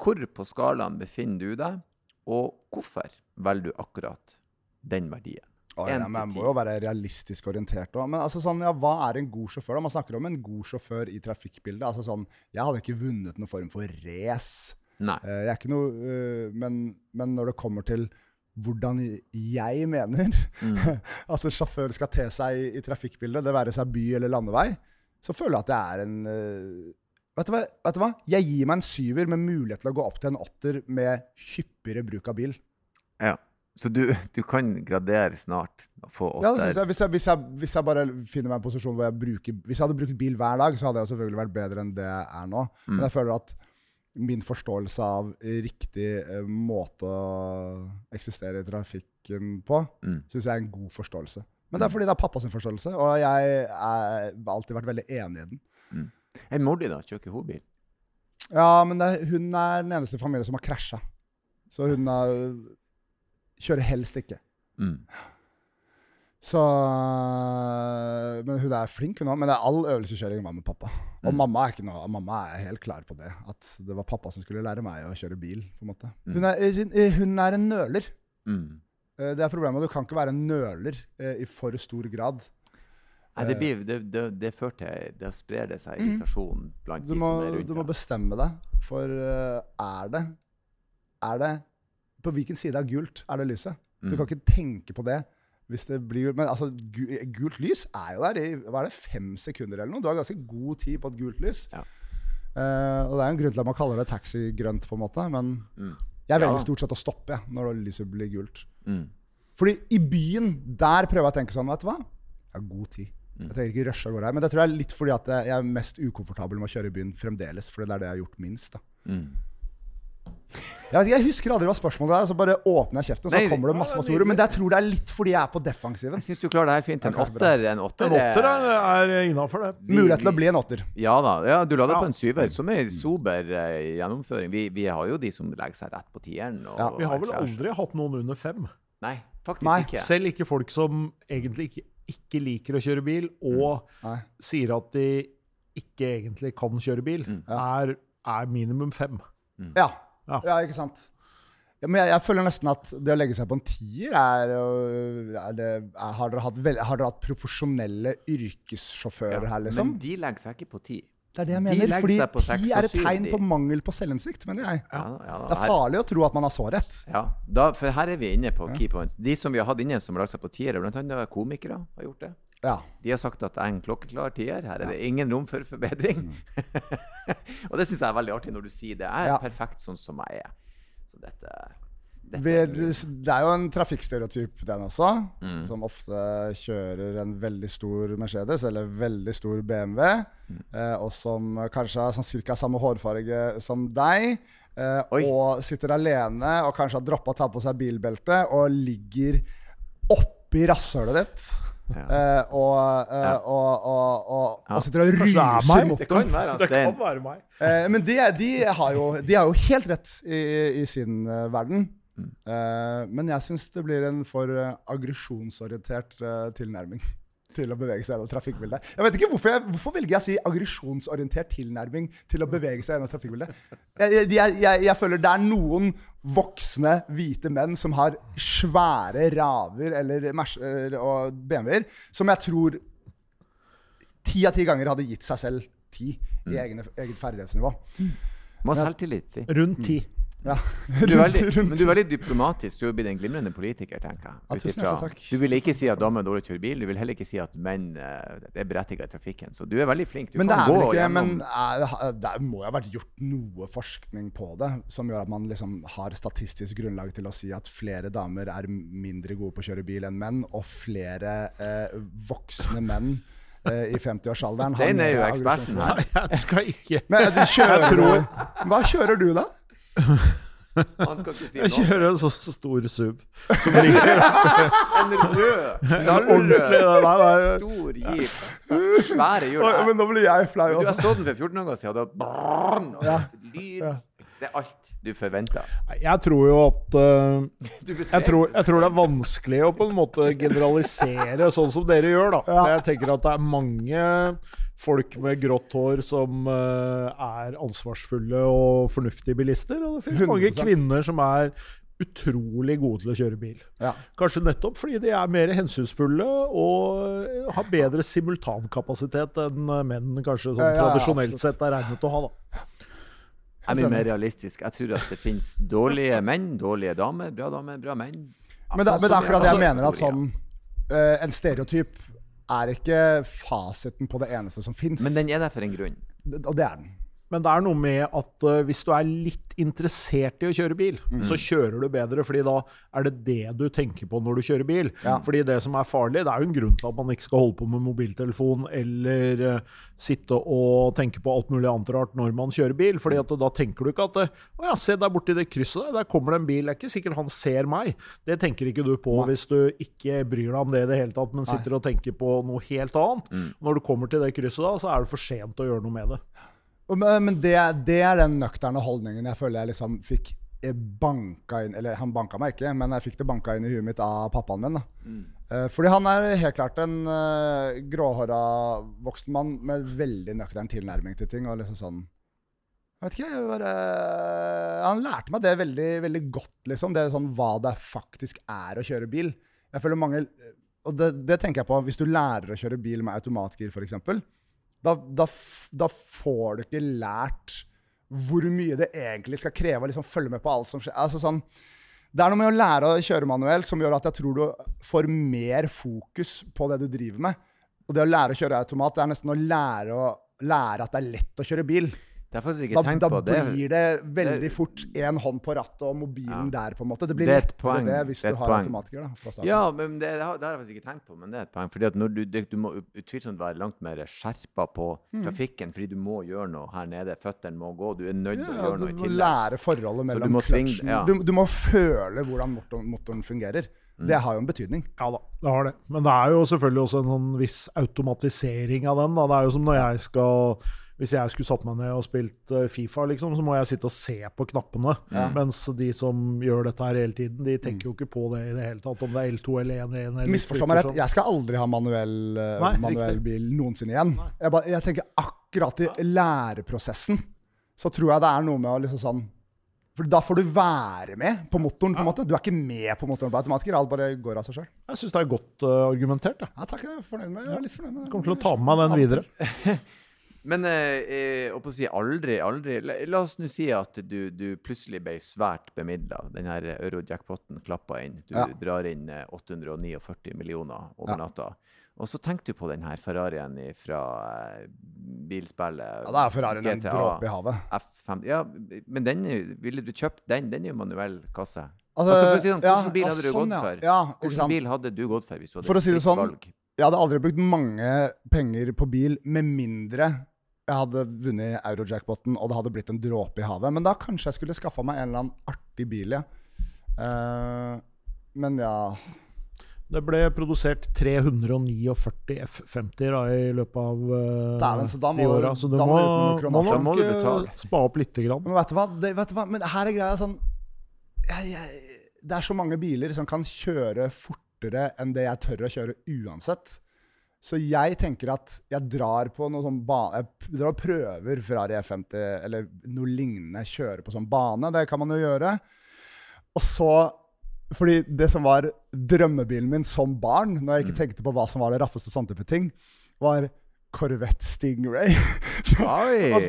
hvor på skalaen befinner du deg, og hvorfor velger du akkurat den verdien? En ja, men jeg må jo være realistisk orientert Også. Men altså sånn, ja, hva er en god sjåfør? da? Man snakker om en god sjåfør i trafikkbildet. Altså sånn, Jeg hadde ikke vunnet noen form for race. Eh, men, men når det kommer til hvordan jeg mener Mm. (laughs) at en sjåfør skal te seg i, i trafikkbildet, det være seg by eller landevei, så føler jeg at det er en uh, vet, du hva, vet du hva? Jeg gir meg en syver med mulighet til å gå opp til en åtter med hyppigere bruk av bil. Ja. Så du, du kan gradere snart få Ja, det synes jeg. Hvis, jeg, hvis, jeg, hvis jeg bare finner meg en posisjon hvor jeg bruker Hvis jeg hadde brukt bil hver dag, så hadde jeg selvfølgelig vært bedre enn det jeg er nå. Mm. Men jeg føler at min forståelse av riktig eh, måte å eksistere i trafikken på, Mm. syns jeg er en god forståelse. Men det er fordi det er pappas forståelse, og jeg har alltid vært veldig enig i den. Hey, Mordi, da? Kjører hun bil? Ja, men det, hun er den eneste i familien som har krasja. Så hun er, kjører helst ikke. Mm. Så Men hun er flink, hun òg. Men det all øvelseskjøring var med pappa. Og Mm. mamma, er noe, mamma er helt klar på det. At det var pappa som skulle lære meg å kjøre bil. på en måte. Mm. Hun, er, hun er en nøler. Mm. Eh, Det er problemet. Du kan ikke være en nøler eh, i for stor grad. Nei, det, blir, det, det, det fører til Da sprer det seg irritasjon blant Mm. Du de må, som er rundt du må bestemme deg. For eh, er det Er det På hvilken side av gult er det lyset? Du Mm. kan ikke tenke på det hvis det blir Men altså, gult lys er jo der i hva er det, fem sekunder eller noe. Du har ganske god tid på et gult lys. Ja. Uh, og det er en grunn til at man kaller det taxigrønt, på en måte. Men Mm. jeg velger Ja. stort sett å stoppe jeg, når lyset blir gult. Mm. Fordi i byen, der prøver jeg å tenke sånn, vet du hva? Jeg har god tid. Mm. Jeg trenger ikke rushe av gårde her. Men det tror jeg er litt fordi at jeg er mest ukomfortabel med å kjøre i byen fremdeles. Fordi det er det jeg har gjort minst. da. Mm. Jeg, vet ikke, jeg husker aldri hva spørsmålet er, så bare åpner jeg kjeften, så Nei, kommer det masse masse ord. Men jeg tror det er litt fordi jeg er på defensiven. Jeg syns du klarer det her fint. En åtter, en åtter, En åtter er- er, er innafor det. Mulighet til å bli en åtter. Ja da. Ja, du la det Ja. på en syver, som er sober uh, gjennomføring. Vi, vi har jo de som legger seg rett på tieren. Og, Ja, Vi har vel aldri hatt noen under fem. Nei, Faktisk Nei, ikke. Selv ikke folk som egentlig ikke, ikke liker å kjøre bil, og mm. sier at de ikke egentlig kan kjøre bil, Mm. er, er minimum fem. Ja. Ja. ja, ikke sant. Ja, men jeg, jeg føler nesten at det å legge seg på en tier er, er det, er, har, dere hatt vel, har dere hatt profesjonelle yrkessjåfører Ja, her, liksom? Men de legger seg ikke på ti. det er det jeg de mener. Fordi ti er et tegn de. på mangel på selvinnsikt, mener jeg. Ja, ja, Det er farlig å tro at man har så rett. Ja, da, for her er vi inne på key point. De som vi har hatt inne som har lagt seg på tiere, annet komikere, har gjort det. Ja. De har sagt at jeg er en klokkeklar tier. Her er det ingen rom for forbedring. (laughs) og det syns jeg er veldig artig når du sier det. Jeg er Mm. Perfekt sånn som jeg er. Så dette, det er jo en trafikkstereotyp, den også. Mm. Som ofte kjører en veldig stor Mercedes eller veldig stor BMW. Mm. Eh, og som kanskje har sånn cirka samme hårfarge som deg. Eh, og sitter alene og kanskje har droppa å ta på seg bilbelte og ligger oppi rasshølet ditt. Ja. Uh, og, uh, Ja. og, og, og, Ja. og sitter og er ruser meg? mot Det kan være Det kan være meg. Uh, men de, de, har jo, de har jo helt rett i, i sin verden. Eh, men jeg syns det blir en for aggresjonsorientert tilnærming til å bevege seg gjennom trafikkbildet. Jeg vet ikke Hvorfor jeg, hvorfor velger jeg å si aggresjonsorientert tilnærming til å bevege seg gjennom trafikkbildet? Jeg, jeg, jeg, føler det er noen voksne hvite menn som har svære raver eller merser og BMW-er, som jeg tror ti av ti ganger hadde gitt seg selv ti i egne, eget ferdighetsnivå. Må ha selvtillit, si. Rundt ti. Ja. (laughs) Du er veldig, men du er veldig diplomatisk. Du er blitt en glimrende politiker, tenker jeg. Ja, tusen hjertelig takk. Du vil ikke si at damer er dårlig til å kjøre bil. Du vil heller ikke si at menn eh, er berettiget i trafikken. Så du er veldig flink. Du Men det kan er gå vel ikke gjennom Men er, det må jo ha vært gjort noe forskning på det, som gjør at man liksom har statistisk grunnlag til å si at flere damer er mindre gode på å kjøre bil enn menn, og flere eh, voksne menn eh, i 50-årsalderen Stein (laughs) er jo eksperten her. (laughs) Jeg skal ikke Men du kjører Hva kjører du, da? (laughs) Han skal ikke si noe. Jeg kjører en så stor SUV. Som ligger (laughs) En rød, knallrød, stor jeep. Svære hjul. Men nå blir jeg flau. Du har så den for 14 dager siden. og Da brrrn, og lyd. Det er alt du forventer. Jeg tror jo at (laughs) uh, jeg, tror, jeg tror det er vanskelig å på en måte generalisere sånn som dere gjør, da. Ja. Jeg tenker at det er mange folk med grått hår som uh, er ansvarsfulle og fornuftige bilister. Og det finnes mange 100%. kvinner som er utrolig gode til å kjøre bil. Ja. Kanskje nettopp fordi de er mer hensynsfulle og har bedre simultankapasitet enn menn kanskje som Ja, ja, tradisjonelt absolutt. sett er regnet å ha. da. Er mye mer realistisk. Jeg tror at det finnes dårlige menn, dårlige damer, bra damer, bra menn. Men, det, men det er akkurat det jeg Altså, mener, at sånn uh, En stereotyp er ikke fasiten på det eneste som fins. Men den er der for en grunn. Og det er den. Men det er noe med at uh, hvis du er litt interessert i å kjøre bil, Mm. så kjører du bedre, fordi da er det det du tenker på når du kjører bil. Ja. Fordi det som er farlig, det er jo en grunn til at man ikke skal holde på med mobiltelefon eller uh, sitte og tenke på alt mulig annet rart når man kjører bil. fordi at da tenker du ikke at eh, Å ja, se der borti det krysset der, der kommer det en bil. Det er ikke sikkert han ser meg. Det tenker ikke du på Nei. hvis du ikke bryr deg om det i det hele tatt, men sitter og tenker på noe helt annet. Mm. Når du kommer til det krysset da, så er det for sent å gjøre noe med det. Men, det, det er den nøkterne holdningen jeg føler jeg liksom fikk eh, banka inn Eller han banka meg ikke, men jeg fikk det banka inn i huet mitt av pappaen min. da. Eh, fordi han er helt klart en uh, gråhåra voksen mann med veldig nøktern tilnærming til ting. og liksom sånn jeg vet ikke, jeg bare, Han lærte meg det veldig, veldig godt, liksom. Det er sånn hva det faktisk er å kjøre bil. Jeg føler mange Og det, det tenker jeg på hvis du lærer å kjøre bil med automatgir, f.eks. Da, da, da får du ikke lært hvor mye det egentlig skal kreve å liksom følge med på alt som skjer. Altså sånn, det er noe med å lære å kjøre manuelt som gjør at jeg tror du får mer fokus på det du driver med. Og det å lære å kjøre automat, det er nesten å lære, å, lære at det er lett å kjøre bil. Det har jeg ikke Da, tenkt da på. Da blir det veldig det- fort én hånd på rattet og mobilen der, på en måte. Det blir Det er lettere det hvis Det du har poeng. automatiker. da, fra ja, men det, det, har, det har jeg faktisk ikke tenkt på, men det er et poeng. Fordi at når du, det, du må utvilsomt være langt mer skjerpa på Mm. trafikken, fordi du må gjøre noe her nede. Føttene må gå. Du er nødt til å gjøre du noe i må lære forholdet du mellom kløtsjen ja. du, du må føle hvordan motoren, motoren fungerer. Mm. Det har jo en betydning. Ja da, det har det. Men det er jo selvfølgelig også en sånn viss automatisering av den. Da. Det er jo som når jeg skal Hvis jeg skulle satt meg ned og spilt eh, Fifa, liksom, så må jeg sitte og se på knappene. Ja. Mens de som gjør dette her hele tiden, de tenker jo ikke på det i det hele tatt. Om det er L2 eller 1-1 eller Misforstå meg rett, jeg skal aldri ha manuell, eh, Nei, manuell bil noensinne igjen. Jeg, bare, jeg tenker akkurat i læreprosessen så tror jeg det er noe med å liksom sånn For da får du være med på motoren, på en måte. Du er ikke med på motoren på automatiker. Alt bare går av seg sjøl. Jeg syns det er godt uh, argumentert. Da. Ja, takk. Jeg er fornøyd med, jeg er litt fornøyd med det. kommer til å ta med meg den videre. (laughs) Men eh, på å si aldri, aldri La, la oss nå si at du, du plutselig ble svært bemidla. Den her euro-jackpoten klappa inn. Du Ja. drar inn eh, 849 millioner over Ja. natta. Og så tenker du på den her Ferrarien fra eh, bilspillet Ja, da er Ferrarien en GTA. dråpe i havet. F5 Ja, men den ville du kjøpt den? Den er jo manuell kasse. Altså, Altså, for å si sånn, ja, Hvilken bil ja, hadde du sånn, gått for? Ja, Hvilken bil hadde du gått for hvis du hadde For å si det sånn, valg? Jeg hadde aldri brukt mange penger på bil med mindre jeg hadde vunnet Eurojackpoten og det hadde blitt en dråpe i havet. Men da kanskje jeg skulle skaffa meg en eller annen artig bil, ja. Uh, men ja Det ble produsert 349 F50 da, i løpet av uh, Dæven, så da må de du- åra. Så du da må, må må nok du eh, spa opp lite grann. Men vet du hva? Det, vet du hva? Men her er greia sånn jeg, jeg, Det er så mange biler som kan kjøre fortere enn det jeg tør å kjøre uansett. Så jeg tenker at jeg drar på noe sånn bane Jeg drar og prøver Ferrari F50 eller noe lignende. Kjøre på sånn bane. Det kan man jo gjøre. Og så Fordi det som var drømmebilen min som barn, når jeg ikke tenkte på hva som var det raffeste sånne type ting, var Corvette Stingray. (laughs) Så,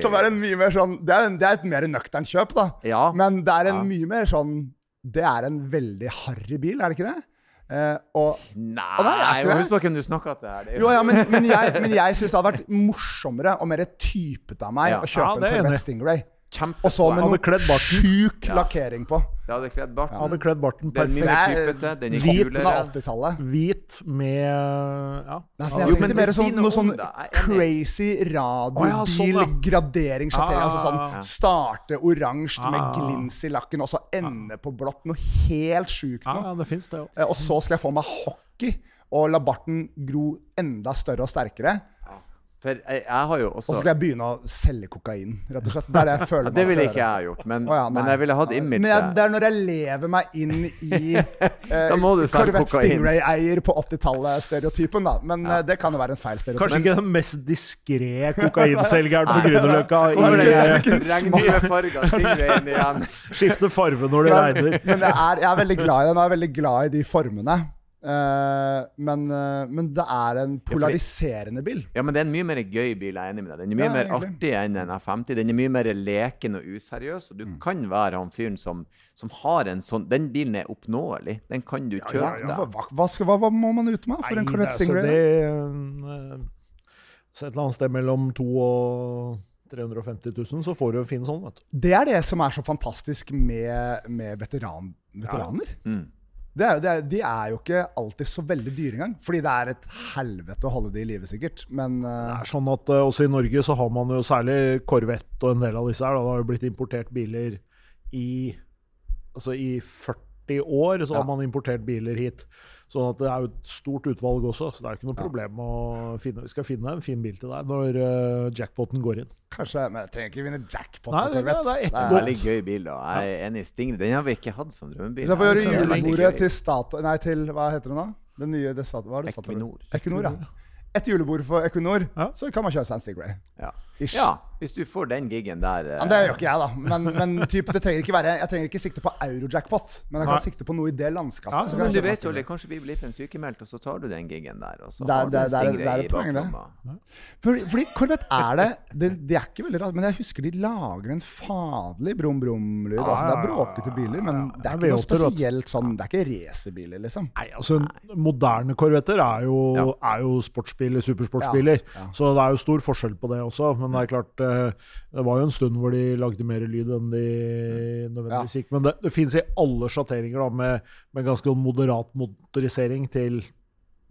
som er en mye mer sånn Det er, en, det er et mer nøkternt kjøp, da. Ja. Men det er en Ja. mye mer sånn Det er en veldig harry bil, er det ikke det? Eh, og Nei, og der, er husk på hvem du snakker til Jo, ja, men, men jeg, men jeg syns det hadde vært morsommere og mer typete av meg Ja. å kjøpe Ja, en. Corvette Stingray. Kjempe Og så med noe sjuk lakkering på. Det hadde kledd barten. Hadde kledd barten er perfekt. Er den er hvit, med kulere. 80-tallet. Hvit med Ja. Nesten, jeg men tenkte mer sånn, noe sånn. Jeg crazy ja, sånn, ja. Altså sånn starte oransje med glins i lakken, og så ende på blått. Noe helt sjukt Ja, noe. ja, det det. Eh, Og så skal jeg få meg hockey og la barten gro enda større og sterkere. For jeg, jeg har jo Og også så skal jeg begynne å selge kokain, rett og slett. Det er det jeg føler ja, Det ville ikke jeg gjort, men, oh, ja, men jeg ville hatt Men jeg, det er når jeg lever meg inn i (laughs) eh, Corvette. Stingray-eier på 80-tallet-stereotypen, da. Men ja. det kan jo være en feil stereotyp. Kanskje ikke den mest diskré (laughs) kokainselgeren på Grünerløkka. Skifte farve når det regner. men det er, jeg er veldig glad i den, og jeg er veldig glad i de formene. Eh, men, eh, men det er en polariserende bil. Ja, men det er en mye mer gøy bil, jeg er enig med deg. Den er mye Ja, mer artig enn en F50. Den er mye mer leken og useriøs, og du Mm. kan være han fyren som, som har en sånn Den bilen er oppnåelig. Den kan du kjøpe Ja, deg. hva, hva, skal, hva, hva må man ut med for en Corvette Stingray? altså, Stingray? det, så et eller annet sted mellom to og 350 000, så får du en fin sånn. vet du. Det er det som er så fantastisk med, med veteran, veteraner. Mm. Det er, det er, de er jo ikke alltid så veldig dyre engang. Fordi det er et helvete å holde de i live, sikkert. Men Det eh, er sånn at uh, Også i Norge så har man jo særlig Corvette og en del av disse her. Da, det har jo blitt importert biler i Altså i 40 år så Ja. har man importert biler hit. Sånn at det er jo et stort utvalg også, så det er jo ikke noe problem å finne Vi skal finne en fin bil til deg når uh, jackpoten går inn. kanskje Men jeg trenger ikke vinne jackpot Nei, det, det- det er ett Det godt. Veldig gøy bil, da. Jeg er enig i Stingray. Den har vi ikke hatt som drømmebil. Hvis jeg får gjøre Så julebordet til Statoil Nei, til hva heter det nå? Den nye det Hva er det Equinor. Equinor, ja. Et julebord for Equinor, Ja. så kan man kjøre Sand en Stingray. Ja. Ish. ja, hvis du får den gigen der eh, det gjør ikke jeg, da. Men, men typ, det trenger ikke være Jeg trenger ikke sikte på eurojackpot, men jeg kan Nei. sikte på noe i det landskapet. Ja, så Men du vet jo, kanskje vi blir en sykemeldt, og så tar du den gigen der. Og så Det har du det en det Stingray i baklomma. Fordi, fordi Corvette er det, det Det er ikke veldig rart, men jeg husker de lager en faderlig brum-brum-lyd. Altså, det er bråkete biler, men det er ikke noe V8, vet du. spesielt sånn Det er ikke racerbiler, liksom. Nei, altså Moderne Corvetter er jo, er jo sportsbiler, supersportsbiler. Ja, ja. Så det er jo stor forskjell på det også. Men det er klart eh, Det var jo en stund hvor de lagde mer lyd enn de nødvendigvis gikk. Men det, det fins i alle sjatteringer da, med, med ganske moderat motorisering til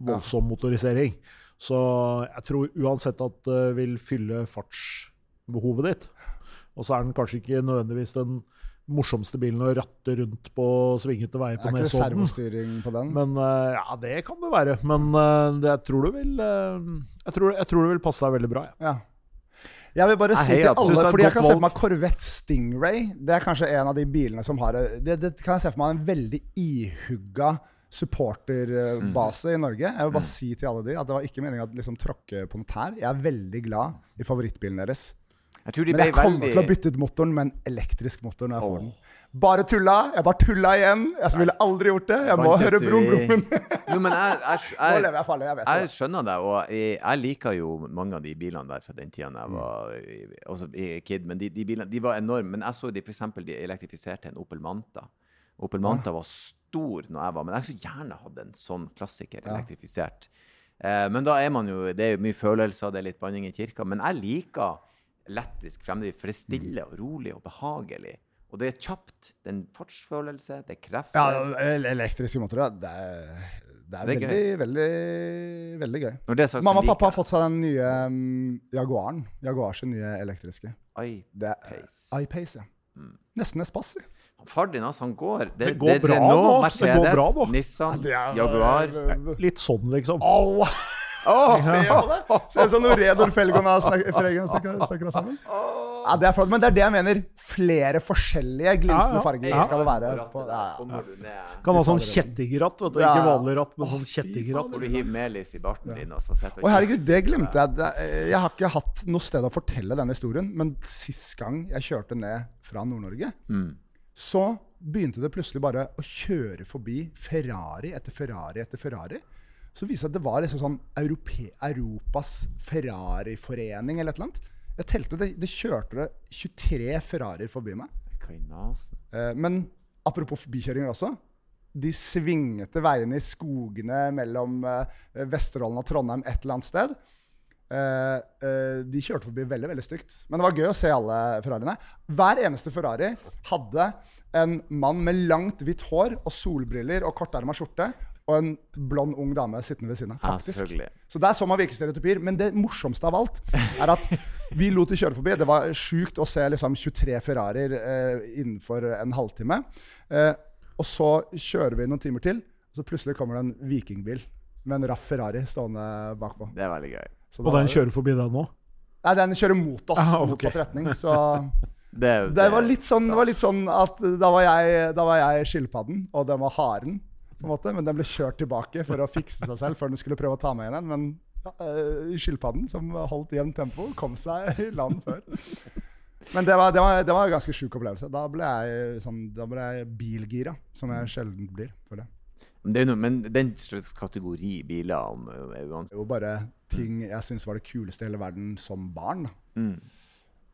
voldsom motorisering. Så jeg tror uansett at det vil fylle fartsbehovet ditt. Og så er den kanskje ikke nødvendigvis den morsomste bilen å ratte rundt på svingete veier på er ikke Nesodden. på den. Men uh, ja, det kan det være. Men uh, det, jeg tror det vil uh, jeg, tror, jeg tror det vil passe deg veldig bra. Ja. Ja. Jeg vil bare si til alle, fordi jeg kan se for meg Corvette Stingray. Det er kanskje en av de bilene som har Det, det kan jeg se for meg en veldig ihugga supporterbase i Norge. Jeg vil bare si til alle de at det var ikke meningen å liksom, tråkke på noe tær. Jeg er veldig glad i favorittbilen deres. Jeg de Men jeg kommer veldig til å bytte ut motoren med en elektrisk motor når jeg får den. Bare tulla! Jeg bare tulla igjen. Jeg ville aldri gjort det. Jeg må høre brum-brummen. Jo, men jeg, jeg, (laughs) farlig, jeg Jeg skjønner det, og jeg, liker jo mange av de bilene der fra den tida Mm. jeg var også kid. Men de, de bilene de var enorme. Men jeg så de f.eks. de elektrifiserte en Opel Manta. Opel Manta var stor når jeg var Men jeg skulle gjerne hatt en sånn klassiker elektrifisert. Eh, men da er man jo Det er jo mye følelser, det er litt banning i kirka. Men jeg liker elektrisk fremdrift, for det er stille og rolig og behagelig. Og det er kjapt. Det er en fartsfølelse, det er krefter. Ja, elektriske motorer, det er, det er, Det er veldig, veldig, veldig gøy. Når det er Mamma og pappa har fått seg den nye um, Jaguaren. Jaguars nye elektriske. Det er iPace, ja. Nesten Espace. Far din, altså, han går Det, Det går bra Renault, nå. Det Mercedes, går bra nå. Nissan, Det er- Jaguar. Litt sånn, liksom. Au! Åh, Se på det! Ser ut som noe Redor (laughs) Felgon snakker sammen. Ja, det er flott, men det er det jeg mener. Flere forskjellige glinsende farger ja. Ja. skal det være. På, ja. Kan ha sånn kjettingratt, vet du. Ikke vanlig ratt, men sånn kjettingratt. Hvor du hiver melis i barten din og så setter Å herregud, det glemte jeg. Jeg har ikke hatt noe sted å fortelle denne historien, men sist gang jeg kjørte ned fra Nord-Norge, Mm. så begynte det plutselig bare å kjøre forbi Ferrari etter Ferrari etter Ferrari. Så viste det seg at det var liksom sånn Europe, Europas Ferrari-forening eller et eller annet. Jeg telte det, det kjørte det 23 Ferrarier forbi meg. Eh, Men apropos forbikjøringer også. De svingete veiene i skogene mellom eh, Vesterålen og Trondheim et eller annet sted. eh, de kjørte forbi veldig veldig stygt. Men det var gøy å se alle Ferrariene. Hver eneste Ferrari hadde en mann med langt hvitt hår og solbriller og korterma skjorte. Og en blond ung dame sittende ved siden av. Ja, Faktisk. det Så sånn så man virkestereotypier. Men det morsomste av alt er at vi lot de kjøre forbi. Det var sjukt å se liksom 23 Ferrarier eh, innenfor en halvtime. Eh, og så kjører vi noen timer til, og så plutselig kommer det en vikingbil med en raff Ferrari stående bakpå. Det er veldig gøy. Så Og den kjører forbi deg nå? Nei, den kjører mot oss, Ah, okay. motsatt retning. Så (laughs) Det, det var litt sånn, det var litt sånn at da var jeg, da var jeg skilpadden, og den var haren. På en måte, Men den ble kjørt tilbake for å fikse seg selv før den skulle prøve å ta meg igjen. Men ja, eh, skilpadden, som holdt jevnt tempo, kom seg i land før. Men det var, det var, det var en ganske sjuk opplevelse. Da ble jeg, sånn, da ble jeg bilgira, som jeg sjelden blir. for det. Det noe, men den slags kategori biler om er Det uansett er jo bare ting jeg syns var det kuleste i hele verden som barn. mm.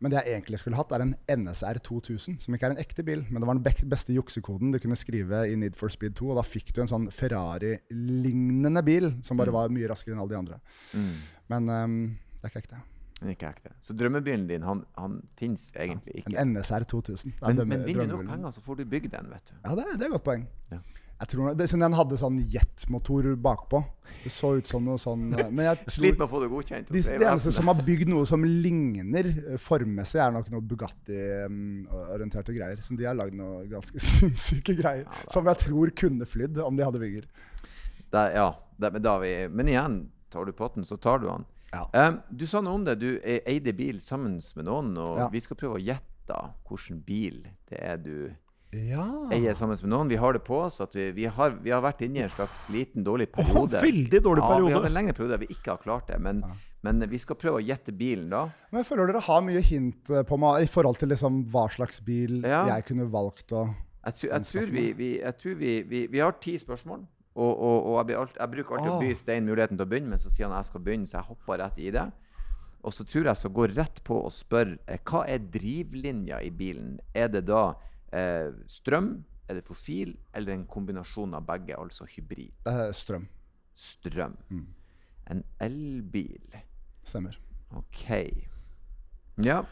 Men det jeg egentlig skulle hatt, er en NSR 2000, som ikke er en ekte bil. Men det var den beste juksekoden du kunne skrive i Need for Speed 2. Og da fikk du en sånn Ferrari-lignende bil, som bare var mye raskere enn alle de andre. Mm. Men um, det er ikke ekte. Er ikke ekte. Så drømmebilen din, han, han fins egentlig ikke. En NSR 2000. Er Men, men vinner du nok penger, så får du bygd den, vet du. Ja, det, det er et godt poeng. Ja. Jeg tror, det, den hadde sånn jetmotor bakpå. Det så ut som noe sånn eh, Men jeg (laughs) Sliter tror med å få det godkjent. de, det eneste som har bygd noe som ligner eh, formmessig, er nok noe Bugatti-orienterte greier. Så de har lagd noe ganske (laughs) sinnssyke greier. Ja, som jeg tror kunne flydd om de hadde vinger. Ja, det, men, vi, men igjen, tar du potten, så tar du han. Ja. Um, du sa noe om det. Du e- eide bil sammen med noen, og Ja. vi skal prøve å gjette hvilken bil det er du Ja. eier sammen med noen. Vi har det på oss at vi, vi, har, vi har vært inne i en slags liten dårlig periode. periode. veldig dårlig Ja, vi hadde en lengre periode der vi ikke har klart det. Men, men vi skal prøve å gjette bilen da. Men jeg føler dere har mye hint eh, på meg i forhold til liksom hva slags bil Ja. jeg kunne valgt å Jeg, tror- jeg, tror, vi, vi, jeg tror vi, vi, vi har ti spørsmål. Og, og, og jeg, alt, jeg bruker alltid å by Stein muligheten til å begynne, men så sier han at jeg skal begynne, så jeg hopper rett i det. Og så tror jeg jeg skal gå rett på og spørre eh, hva er drivlinja i bilen? Er det da eh, strøm, er det fossil, eller en kombinasjon av begge, altså hybrid? eh, strøm. Strøm. En elbil. Stemmer. OK. Ja.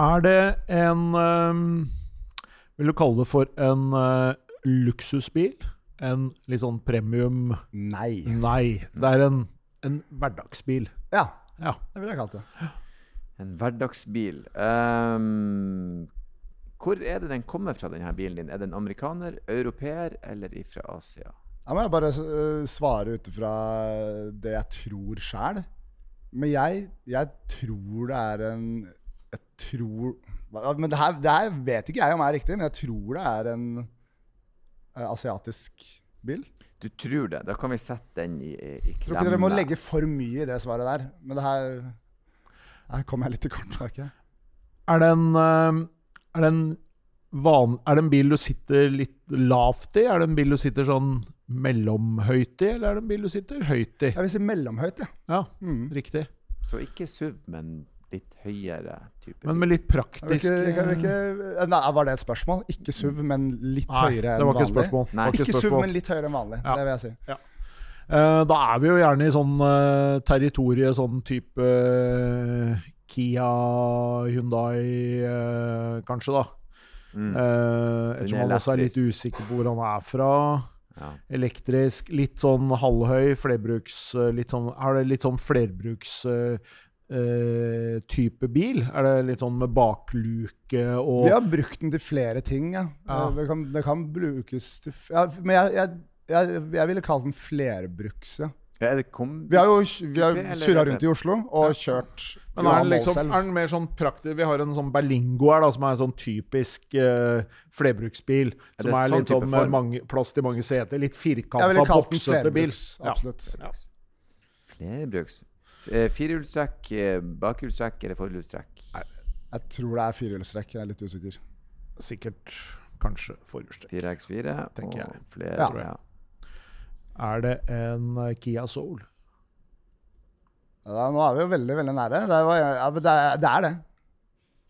Er det en um, Vil du kalle det for en uh, luksusbil? En litt sånn premium Nei. Nei, det er en, en hverdagsbil. Ja, Ja. det ville jeg kalt det. En hverdagsbil. Ehm, hvor er det den kommer fra, denne bilen din? Er den amerikaner, europeer eller ifra Asia? Jeg må bare eh, svare ut fra det jeg tror sjæl. Men jeg, jeg tror det er en Jeg tror Men det her, det her vet ikke jeg om er riktig, men jeg tror det er en eh, asiatisk bil. Du tror det. Da kan vi sette den i, i i Tror ikke dere må legge for mye i det svaret der. Men det her Her kom jeg litt til kort. Er det en eh, Er det en van, Er det en bil du sitter litt lavt i? Er det en bil du sitter sånn mellomhøyt i, eller er det en bil du sitter høyt i? Jeg vil si mellomhøyt, ja. Ja, Mm. riktig. Så ikke SUV, men litt høyere type. Men med litt Jeg vil praktisk ikke, jeg vil ikke, nei, var det et spørsmål? Ikke SUV, men litt Nei, høyere enn vanlig? spørsmål. Det var ikke et Ikke SUV, men litt høyere enn vanlig. Ja. Det vil jeg si. Eh, da er vi jo gjerne i sånn uh, territoriet sånn type eh, Kia, Hyundai, eh, kanskje, da. Mm. Uh, ettersom han man også er litt usikker på hvor han er fra. ja. Elektrisk, litt sånn halvhøy, flerbruks eh, litt sånn, Er det litt sånn flerbruks eh, eh, type bil? Er det litt sånn med bakluke og Vi har brukt den til flere ting, ja. Ja. Eh, Det, kan, det kan brukes til f- ja, Men jeg, jeg, jeg, jeg ville kalt den flerbruks, ja. Ja, det kom... Vi har jo vi har surra rundt i Oslo og kjørt Men er den, liksom, er den mer sånn praktisk Vi har en sånn Berlingo her, da, som er en sånn typisk uh, flerbruksbil. Er Som er sånn litt sånn med mange, plass til mange seter. Litt firkanta, boksete bil. Absolutt. Ja. Flerbruks. Eh, Firehjulstrekk, eh, bakhjulstrekk eller forhjulstrekk? Jeg tror det er firehjulstrekk. Jeg er litt usikker. Sikkert kanskje forhjulstrekk. 4x4 Tenker og flere. Ja. Er det en eh, Kia Soul? Ja, nå er vi jo veldig veldig nære. Det er, ja, det er, det er det.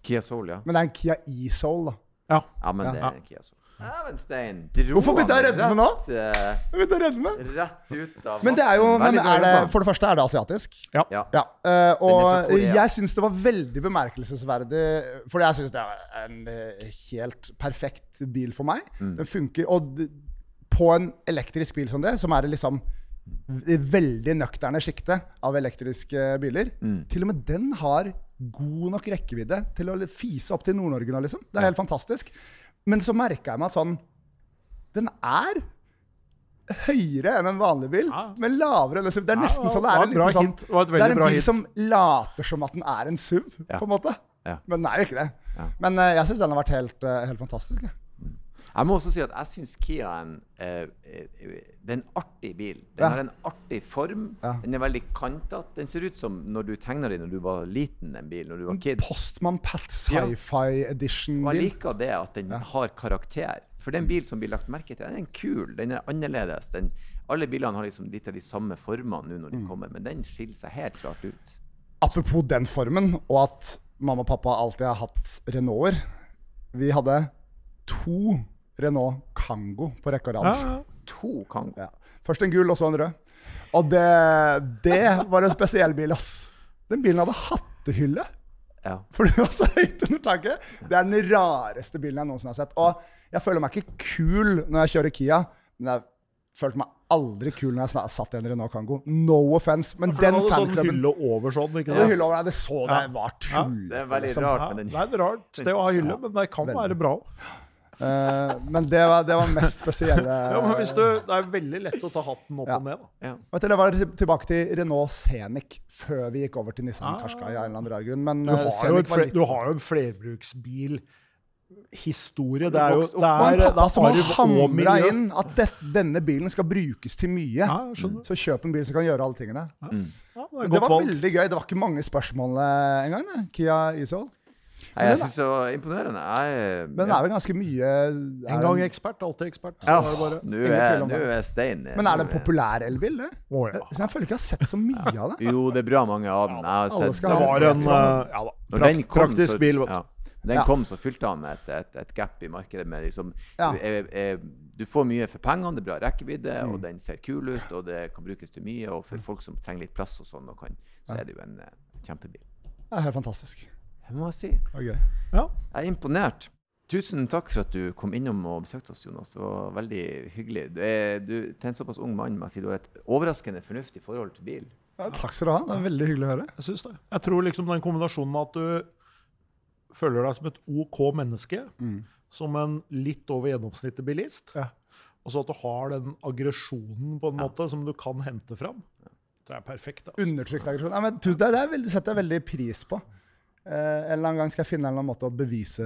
Kia Soul, ja. Men det er en Kia E-Soul, da. Ja. Ja, men det er Kia Soul. Dæven stein! Dro Hvorfor begynte jeg å redde meg nå? rett, eh, jeg er. Rett ut av Men det er jo men er det. For det første er det asiatisk. Ja. Ja, Uh, og jeg syns det var veldig bemerkelsesverdig For jeg syns det er en eh, helt perfekt bil for meg. Mm. Den funker Og på en elektrisk bil som det, som er liksom veldig nøkterne sjiktet av elektriske biler Mm. Til og med den har god nok rekkevidde til å fise opp til Nord-Norge nå, liksom. Det er helt fantastisk. Men så merka jeg meg at sånn Den er høyere enn en vanlig bil, Ja. men lavere. Liksom. Det er Ja, nesten det sånn det er en liten sånn. Det er en bil hit. som later som at den er en SUV, Ja. på en måte. Ja. Men den er jo ikke det. Ja. Men uh, jeg syns den har vært helt, uh, helt fantastisk. jeg. Jeg må også si at jeg syns Kia en, eh, eh, det er en artig bil. Den Ja. har en artig form. Ja. Den er veldig kantete. Den ser ut som når du tegna den når du var liten, en bil. Når du var kid. Postman Pat Sci-Fi jeg Edition-bil. liker det at den har karakter. For det er en bil som blir lagt merke til. Den er kul, den er annerledes. Den, alle bilene har liksom litt av de samme formene nå når de kommer, men den skiller seg helt klart ut. Apropos den formen, og at mamma og pappa alltid har hatt Renaulter. Vi hadde to Renault Kango på rekke og rad. Ja, ja. To Kango. Ja. Først en gul, og så en rød. Og det, det var en spesiell bil, ass. Den bilen hadde hattehylle. Ja. For det var så høyt under taket. Det er den rareste bilen jeg noensinne har sett. Og jeg føler meg ikke kul når jeg kjører Kia, men jeg følte meg aldri kul når jeg satt i en Renault Kango. No offense, men den fanklubben hadde sånn hylle over sånn, ikke Ja. sant? hylla over nei, det så det var tull. Det er veldig liksom. rart Ja, med den. det er et rart sted å ha hylle, men det kan veldig. være bra. Eh, men det var, det var mest spesielle (laughs) Ja, men hvis du, det er veldig lett å ta hatten opp Ja. og ned. Da. Ja. Vet du, Det var til- tilbake til Renault Scenic før vi gikk over til Nissan Ah. Qashqai. Men Du, eh, har jo Scenic et litt- du har jo en flerbruksbilhistorie. Det er jo det er, det pappa er som har hamra inn at det, denne bilen skal brukes til mye. Ja. Så kjøp en bil som kan gjøre alle tingene. Ja, Men det er det var valg. veldig gøy. Det var ikke mange spørsmål engang. Kia Isol. Nei, jeg syns det var imponerende. Jeg, Men det er vel ganske mye er En gang ekspert, alltid ekspert. Så ja, er det bare Nå er, nå er Stein Men er det en populær elbil, det? Oh, ja. Så jeg føler ikke jeg har sett så mye av det. Jo, det er bra mange av den. Jeg har sett Det var en eh, ja, da, Når prak, den kom, praktisk så, bil, vet du. ja. Når den Ja. kom, så fylte han et, et, et gap i markedet med liksom Ja. eh, eh, Du får mye for pengene, det er bra rekkevidde, Mm. og den ser kul ut, og det kan brukes til mye. Og for folk som trenger litt plass og sånn, og kan, så er det jo en eh, kjempebil. Det er helt fantastisk. Det må jeg si. Okay. Ja. Jeg er imponert. Tusen takk for at du kom innom og besøkte oss, Jonas. Det var veldig hyggelig. Du er, du, til en såpass ung mann må jeg si du har et overraskende fornuftig forhold til bil. Ja, takk skal du ha. Det er veldig hyggelig å høre. Jeg synes det. Jeg tror liksom den kombinasjonen med at du føler deg som et OK menneske, Mm. som en litt over gjennomsnittet bilist, Ja. og så at du har den aggresjonen på en måte som du kan hente fram, det er perfekt. Altså. Undertrykt aggresjon. Ja, det, det er veldig, setter jeg veldig pris på. Eh, en eller annen gang skal jeg finne en måte å bevise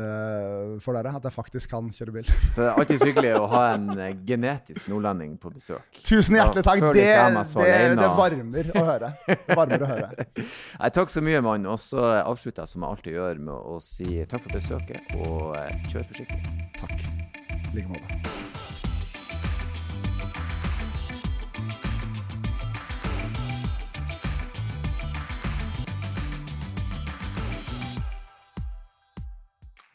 for dere at jeg faktisk kan kjøre bil. Så det er alltid hyggelig å ha en eh, genetisk nordlending på besøk. Tusen hjertelig takk. Det, det, det, varmer å høre. Varmer å høre. Nei, takk så mye, mann. Og så avslutter jeg som jeg alltid gjør, med å si takk for besøket, og eh, kjør forsiktig. Takk. I like måte.